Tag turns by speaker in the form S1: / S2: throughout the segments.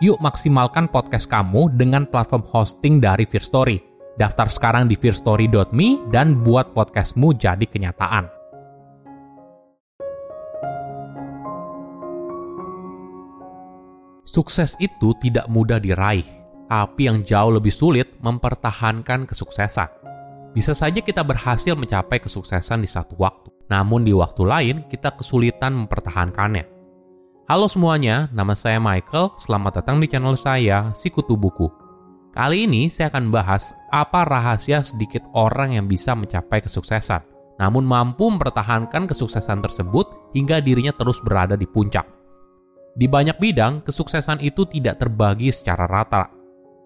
S1: Yuk maksimalkan podcast kamu dengan platform hosting dari Fear Story. Daftar sekarang di fearstory.me dan buat podcastmu jadi kenyataan. Sukses itu tidak mudah diraih, tapi yang jauh lebih sulit mempertahankan kesuksesan. Bisa saja kita berhasil mencapai kesuksesan di satu waktu, namun di waktu lain kita kesulitan mempertahankannya. Halo semuanya, nama saya Michael. Selamat datang di channel saya, Sikutu Buku. Kali ini saya akan bahas apa rahasia sedikit orang yang bisa mencapai kesuksesan, namun mampu mempertahankan kesuksesan tersebut hingga dirinya terus berada di puncak. Di banyak bidang, kesuksesan itu tidak terbagi secara rata.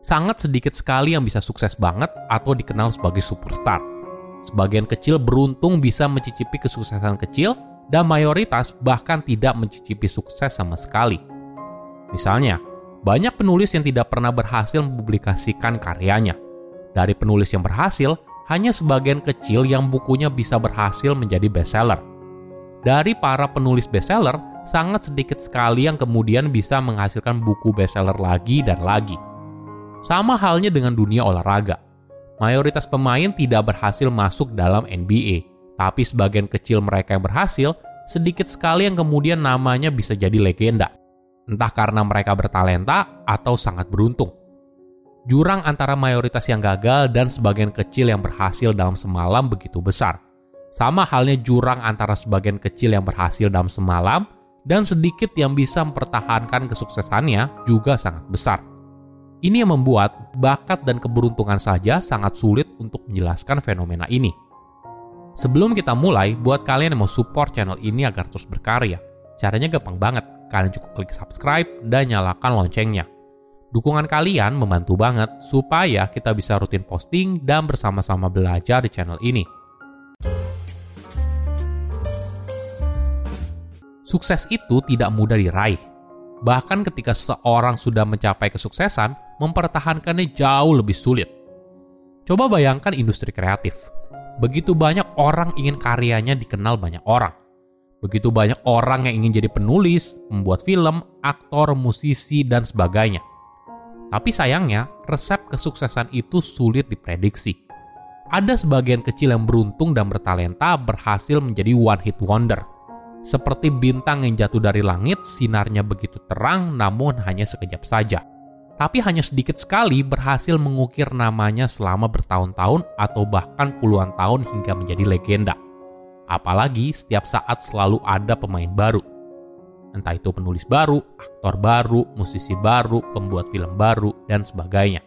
S1: Sangat sedikit sekali yang bisa sukses banget atau dikenal sebagai superstar. Sebagian kecil beruntung bisa mencicipi kesuksesan kecil, dan mayoritas bahkan tidak mencicipi sukses sama sekali. Misalnya, banyak penulis yang tidak pernah berhasil mempublikasikan karyanya. Dari penulis yang berhasil, hanya sebagian kecil yang bukunya bisa berhasil menjadi bestseller. Dari para penulis bestseller, sangat sedikit sekali yang kemudian bisa menghasilkan buku bestseller lagi dan lagi. Sama halnya dengan dunia olahraga. Mayoritas pemain tidak berhasil masuk dalam NBA, tapi sebagian kecil mereka yang berhasil, sedikit sekali yang kemudian namanya bisa jadi legenda. Entah karena mereka bertalenta atau sangat beruntung. Jurang antara mayoritas yang gagal dan sebagian kecil yang berhasil dalam semalam begitu besar. Sama halnya jurang antara sebagian kecil yang berhasil dalam semalam dan sedikit yang bisa mempertahankan kesuksesannya juga sangat besar. Ini yang membuat bakat dan keberuntungan saja sangat sulit untuk menjelaskan fenomena ini. Sebelum kita mulai, buat kalian yang mau support channel ini agar terus berkarya, caranya gampang banget. Kalian cukup klik subscribe dan nyalakan loncengnya. Dukungan kalian membantu banget supaya kita bisa rutin posting dan bersama-sama belajar di channel ini. Sukses itu tidak mudah diraih. Bahkan ketika seorang sudah mencapai kesuksesan, mempertahankannya jauh lebih sulit. Coba bayangkan industri kreatif. Begitu banyak orang ingin karyanya dikenal banyak orang. Begitu banyak orang yang ingin jadi penulis, membuat film, aktor, musisi, dan sebagainya. Tapi sayangnya, resep kesuksesan itu sulit diprediksi. Ada sebagian kecil yang beruntung dan bertalenta berhasil menjadi one hit wonder – seperti bintang yang jatuh dari langit, sinarnya begitu terang namun hanya sekejap saja. Tapi hanya sedikit sekali berhasil mengukir namanya selama bertahun-tahun atau bahkan puluhan tahun hingga menjadi legenda. Apalagi setiap saat selalu ada pemain baru. Entah itu penulis baru, aktor baru, musisi baru, pembuat film baru, dan sebagainya.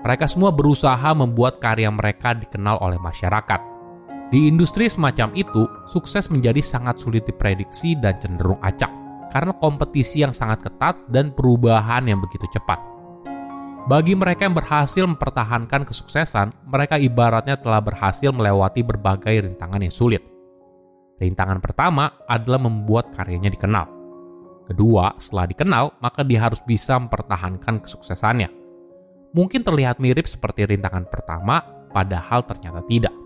S1: Mereka semua berusaha membuat karya mereka dikenal oleh masyarakat di industri semacam itu, sukses menjadi sangat sulit diprediksi dan cenderung acak karena kompetisi yang sangat ketat dan perubahan yang begitu cepat. Bagi mereka yang berhasil mempertahankan kesuksesan, mereka ibaratnya telah berhasil melewati berbagai rintangan yang sulit. Rintangan pertama adalah membuat karyanya dikenal. Kedua, setelah dikenal, maka dia harus bisa mempertahankan kesuksesannya. Mungkin terlihat mirip seperti rintangan pertama, padahal ternyata tidak.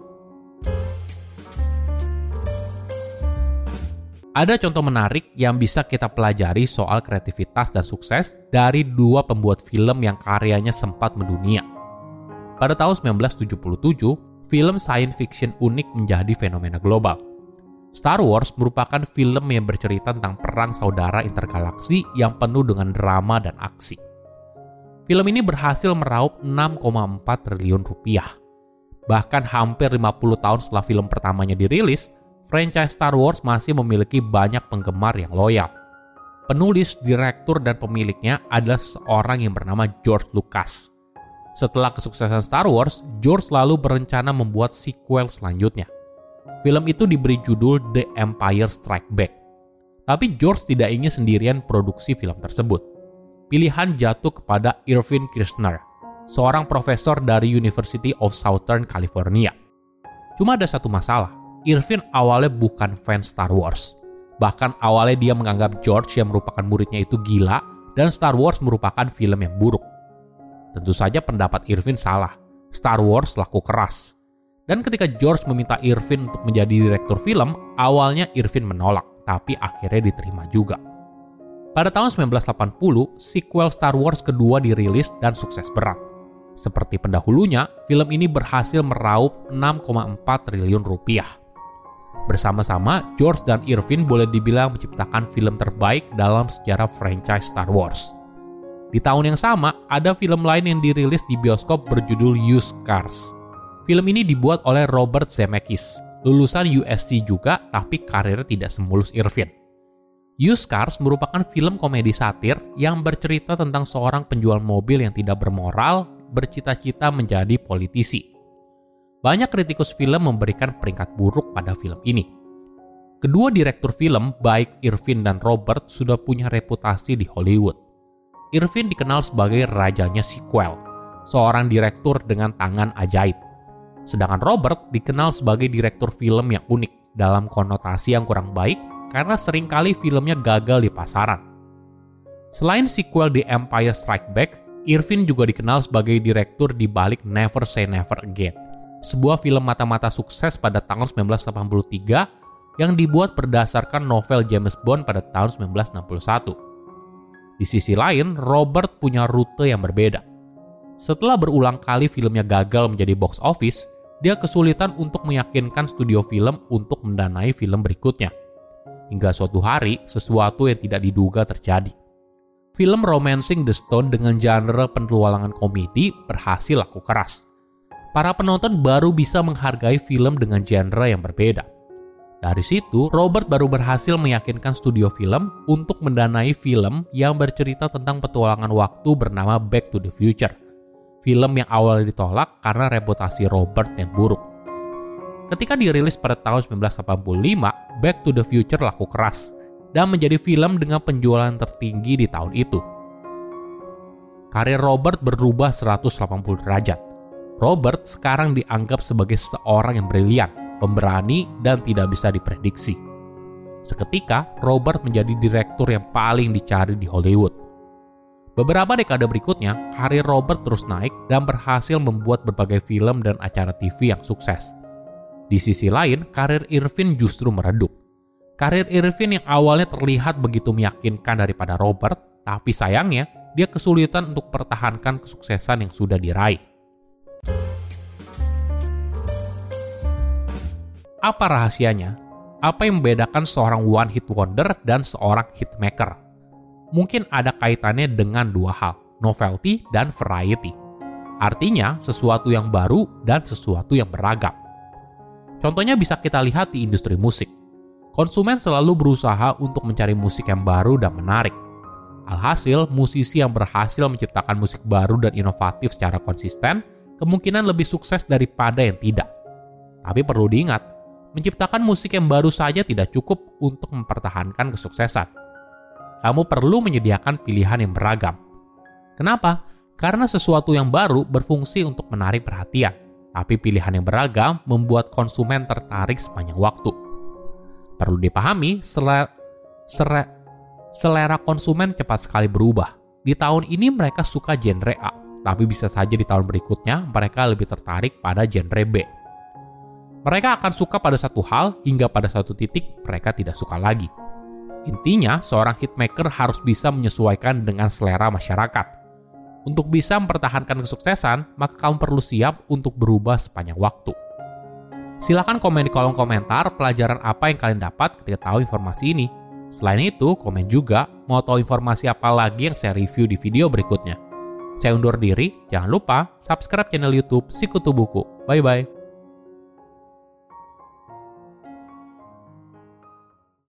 S1: Ada contoh menarik yang bisa kita pelajari soal kreativitas dan sukses dari dua pembuat film yang karyanya sempat mendunia. Pada tahun 1977, film science fiction unik menjadi fenomena global. Star Wars merupakan film yang bercerita tentang perang saudara intergalaksi yang penuh dengan drama dan aksi. Film ini berhasil meraup 6,4 triliun rupiah. Bahkan hampir 50 tahun setelah film pertamanya dirilis, franchise Star Wars masih memiliki banyak penggemar yang loyal. Penulis, direktur, dan pemiliknya adalah seorang yang bernama George Lucas. Setelah kesuksesan Star Wars, George lalu berencana membuat sequel selanjutnya. Film itu diberi judul The Empire Strike Back. Tapi George tidak ingin sendirian produksi film tersebut. Pilihan jatuh kepada Irvin Kirchner, seorang profesor dari University of Southern California. Cuma ada satu masalah Irvin awalnya bukan fans Star Wars. Bahkan awalnya dia menganggap George yang merupakan muridnya itu gila dan Star Wars merupakan film yang buruk. Tentu saja pendapat Irvin salah. Star Wars laku keras. Dan ketika George meminta Irvin untuk menjadi direktur film, awalnya Irvin menolak, tapi akhirnya diterima juga. Pada tahun 1980, sequel Star Wars kedua dirilis dan sukses berat. Seperti pendahulunya, film ini berhasil meraup 6,4 triliun rupiah. Bersama-sama, George dan Irvin boleh dibilang menciptakan film terbaik dalam sejarah franchise Star Wars. Di tahun yang sama, ada film lain yang dirilis di bioskop berjudul Used Cars. Film ini dibuat oleh Robert Zemeckis, lulusan USC juga tapi karirnya tidak semulus Irvin. Used Cars merupakan film komedi satir yang bercerita tentang seorang penjual mobil yang tidak bermoral bercita-cita menjadi politisi. Banyak kritikus film memberikan peringkat buruk pada film ini. Kedua direktur film, baik Irvin dan Robert, sudah punya reputasi di Hollywood. Irvin dikenal sebagai rajanya sequel, seorang direktur dengan tangan ajaib. Sedangkan Robert dikenal sebagai direktur film yang unik dalam konotasi yang kurang baik karena sering kali filmnya gagal di pasaran. Selain sequel The Empire Strike Back, Irvin juga dikenal sebagai direktur di balik Never Say Never Again sebuah film mata-mata sukses pada tahun 1983 yang dibuat berdasarkan novel James Bond pada tahun 1961. Di sisi lain, Robert punya rute yang berbeda. Setelah berulang kali filmnya gagal menjadi box office, dia kesulitan untuk meyakinkan studio film untuk mendanai film berikutnya. Hingga suatu hari, sesuatu yang tidak diduga terjadi. Film Romancing the Stone dengan genre petualangan komedi berhasil laku keras para penonton baru bisa menghargai film dengan genre yang berbeda. Dari situ, Robert baru berhasil meyakinkan studio film untuk mendanai film yang bercerita tentang petualangan waktu bernama Back to the Future. Film yang awalnya ditolak karena reputasi Robert yang buruk. Ketika dirilis pada tahun 1985, Back to the Future laku keras dan menjadi film dengan penjualan tertinggi di tahun itu. Karir Robert berubah 180 derajat Robert sekarang dianggap sebagai seorang yang brilian, pemberani, dan tidak bisa diprediksi. Seketika, Robert menjadi direktur yang paling dicari di Hollywood. Beberapa dekade berikutnya, karir Robert terus naik dan berhasil membuat berbagai film dan acara TV yang sukses. Di sisi lain, karir Irvin justru meredup. Karir Irvin yang awalnya terlihat begitu meyakinkan daripada Robert, tapi sayangnya dia kesulitan untuk pertahankan kesuksesan yang sudah diraih. Apa rahasianya? Apa yang membedakan seorang one hit wonder dan seorang hitmaker? Mungkin ada kaitannya dengan dua hal, novelty dan variety. Artinya, sesuatu yang baru dan sesuatu yang beragam. Contohnya bisa kita lihat di industri musik. Konsumen selalu berusaha untuk mencari musik yang baru dan menarik. Alhasil, musisi yang berhasil menciptakan musik baru dan inovatif secara konsisten kemungkinan lebih sukses daripada yang tidak. Tapi perlu diingat, menciptakan musik yang baru saja tidak cukup untuk mempertahankan kesuksesan. Kamu perlu menyediakan pilihan yang beragam. Kenapa? Karena sesuatu yang baru berfungsi untuk menarik perhatian, tapi pilihan yang beragam membuat konsumen tertarik sepanjang waktu. Perlu dipahami, selera, selera, selera konsumen cepat sekali berubah. Di tahun ini mereka suka genre A, tapi bisa saja di tahun berikutnya mereka lebih tertarik pada genre B mereka akan suka pada satu hal hingga pada satu titik mereka tidak suka lagi. Intinya, seorang hitmaker harus bisa menyesuaikan dengan selera masyarakat. Untuk bisa mempertahankan kesuksesan, maka kamu perlu siap untuk berubah sepanjang waktu. Silahkan komen di kolom komentar pelajaran apa yang kalian dapat ketika tahu informasi ini. Selain itu, komen juga mau tahu informasi apa lagi yang saya review di video berikutnya. Saya undur diri, jangan lupa subscribe channel YouTube Sikutu Buku. Bye-bye.